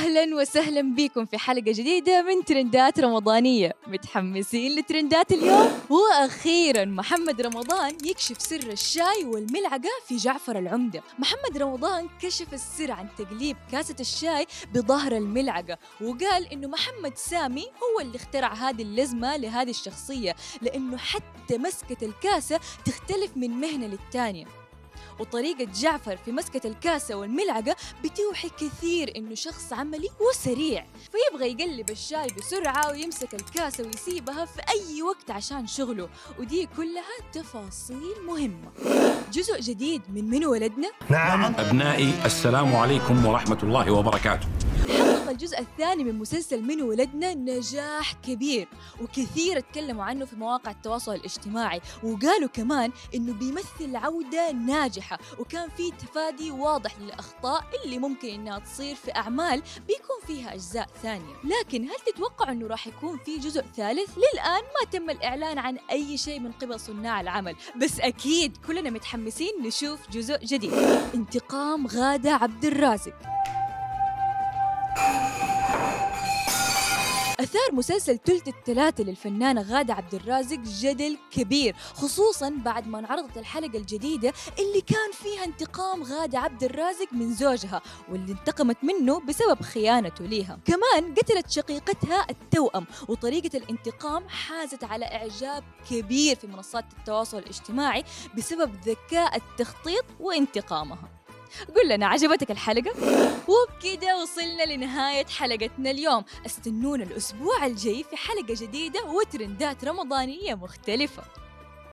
أهلا وسهلا بكم في حلقة جديدة من ترندات رمضانية. متحمسين لترندات اليوم؟ وأخيرا محمد رمضان يكشف سر الشاي والملعقة في جعفر العمدة. محمد رمضان كشف السر عن تقليب كاسة الشاي بظهر الملعقة وقال إنه محمد سامي هو اللي اخترع هذه اللزمة لهذه الشخصية لأنه حتى مسكة الكاسة تختلف من مهنة للتانية. وطريقة جعفر في مسكة الكاسة والملعقة بتوحي كثير إنه شخص عملي وسريع. فيبغى يقلب الشاي بسرعة ويمسك الكاسة ويسيبها في أي وقت عشان شغله ودي كلها تفاصيل مهمة. جزء جديد من من ولدنا؟ نعم. أبنائي السلام عليكم ورحمة الله وبركاته. الجزء الثاني من مسلسل من ولدنا نجاح كبير. وكثير تكلموا عنه في مواقع التواصل الاجتماعي. وقالوا كمان إنه بيمثل عودة ناجحة. وكان في تفادي واضح للأخطاء اللي ممكن إنها تصير في أعمال بيكون فيها أجزاء ثانية. لكن هل تتوقع إنه راح يكون في جزء ثالث؟ للآن ما تم الإعلان عن أي شيء من قبل صناع العمل. بس أكيد كلنا متحمسين نشوف جزء جديد. انتقام غادة عبد الرازق. أثار مسلسل تلت الثلاثة للفنانة غادة عبد الرازق جدل كبير خصوصا بعد ما انعرضت الحلقة الجديدة اللي كان فيها انتقام غادة عبد الرازق من زوجها واللي انتقمت منه بسبب خيانته ليها. كمان قتلت شقيقتها التوأم وطريقة الانتقام حازت على إعجاب كبير في منصات التواصل الاجتماعي بسبب ذكاء التخطيط وانتقامها. قل لنا عجبتك الحلقة؟ وبكده وصلنا لنهاية حلقتنا اليوم أستنونا الأسبوع الجاي في حلقة جديدة وترندات رمضانية مختلفة